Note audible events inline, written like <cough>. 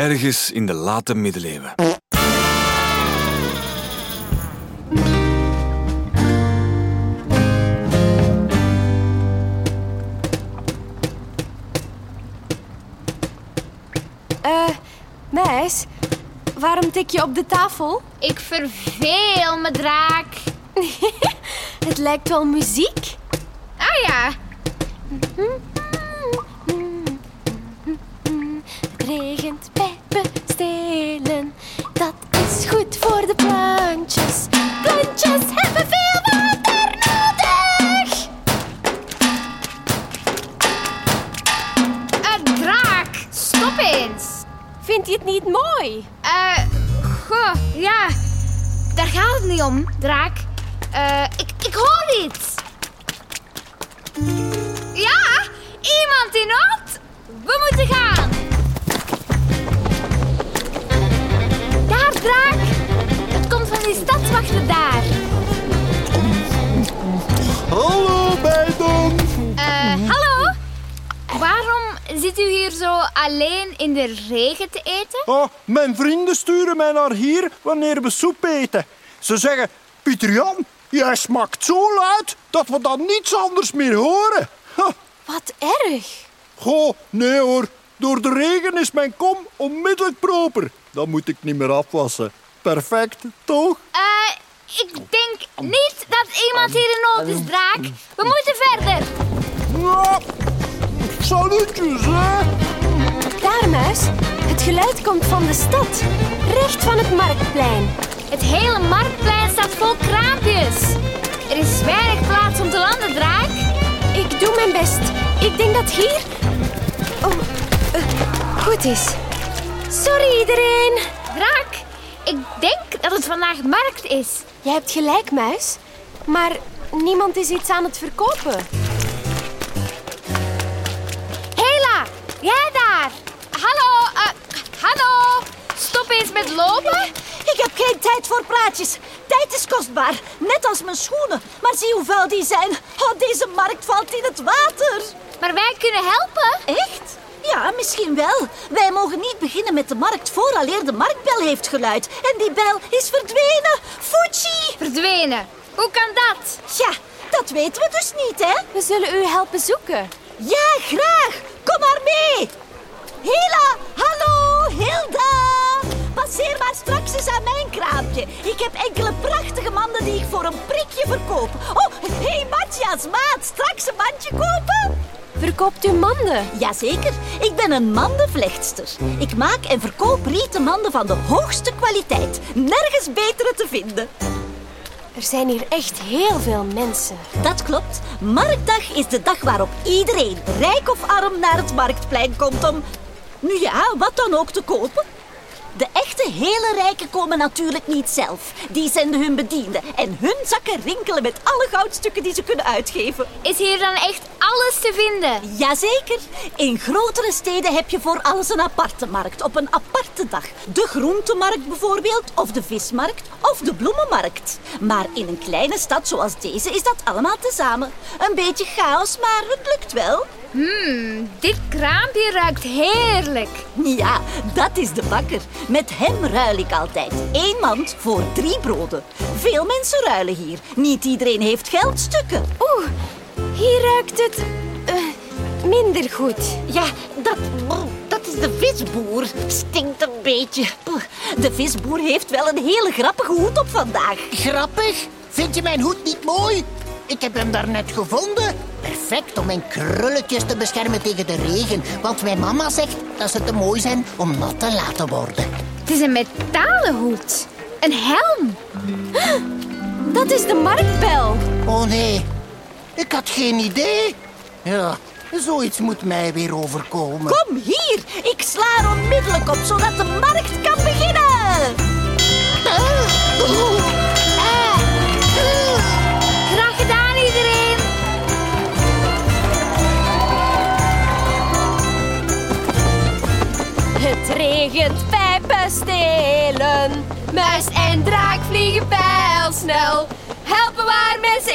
ergens in de late middeleeuwen. Eh, meis, waarom tik je op de tafel? Ik verveel me, draak. <laughs> Het lijkt wel muziek. Ah ja, Het eens. Vind je het niet mooi? Eh, goh, ja. Daar gaat het niet om, draak. Eh, ik, ik hoor iets. U hier zo alleen in de regen te eten? Oh, mijn vrienden sturen mij naar hier wanneer we soep eten. Ze zeggen, Pieter Jan, jij smaakt zo luid dat we dan niets anders meer horen. Wat erg. goh, nee hoor. Door de regen is mijn kom onmiddellijk proper. Dan moet ik niet meer afwassen. Perfect, toch? Eh, ik denk niet dat iemand hier in nood is, draak. We moeten verder. Salutjes, hè. Daar, muis. Het geluid komt van de stad. Recht van het marktplein. Het hele marktplein staat vol kraampjes. Er is weinig plaats om te landen, draak. Ik doe mijn best. Ik denk dat hier... Oh, eh, goed is. Sorry iedereen. Draak, ik denk dat het vandaag markt is. Je hebt gelijk, muis. Maar niemand is iets aan het verkopen. Jij daar. Hallo, eh, hallo. Stop eens met lopen. Ik heb geen tijd voor praatjes. Tijd is kostbaar, net als mijn schoenen. Maar zie hoe vuil die zijn. Oh, deze markt valt in het water. Maar wij kunnen helpen. Echt? Ja, misschien wel. Wij mogen niet beginnen met de markt vooraleer de marktbel heeft geluid. En die bel is verdwenen. Fuji! Verdwenen. Hoe kan dat? Tja, dat weten we dus niet, hè? We zullen u helpen zoeken. Ja, graag. Kom maar mee. Hela, hallo, Hilda. Passeer maar straks eens aan mijn kraampje. Ik heb enkele prachtige manden die ik voor een prikje verkoop. Oh, hé hey, Matthias, maat, straks een mandje kopen? Verkoopt u manden? Jazeker, ik ben een mandenvlechtster. Ik maak en verkoop rieten manden van de hoogste kwaliteit. Nergens betere te vinden. Er zijn hier echt heel veel mensen. Dat klopt. Marktdag is de dag waarop iedereen, rijk of arm, naar het marktplein komt om... Nu ja, wat dan ook te kopen. De echte hele rijken komen natuurlijk niet zelf. Die zenden hun bedienden en hun zakken rinkelen met alle goudstukken die ze kunnen uitgeven. Is hier dan echt alles te vinden? Jazeker. In grotere steden heb je voor alles een aparte markt op een aparte dag. De groentemarkt bijvoorbeeld, of de vismarkt, of de bloemenmarkt. Maar in een kleine stad zoals deze is dat allemaal tezamen. Een beetje chaos, maar het lukt wel. Hmm, dit kraampje ruikt heerlijk. Ja, dat is de bakker. Met hem ruil ik altijd. Eén mand voor drie broden. Veel mensen ruilen hier. Niet iedereen heeft geldstukken. Oeh, hier ruikt het eh, minder goed. Ja, dat, dat is de visboer. Stinkt een beetje. De visboer heeft wel een hele grappige hoed op vandaag. Grappig? Vind je mijn hoed niet mooi? Ik heb hem daarnet gevonden. Perfect om mijn krulletjes te beschermen tegen de regen. Want mijn mama zegt dat ze te mooi zijn om nat te laten worden. Het is een metalen hoed. Een helm. Dat is de marktbel. Oh nee, ik had geen idee. Ja, zoiets moet mij weer overkomen. Kom hier, ik sla er onmiddellijk op zodat de markt regent pijpen stelen. Muis en draak vliegen pijlsnel. Helpen waar mensen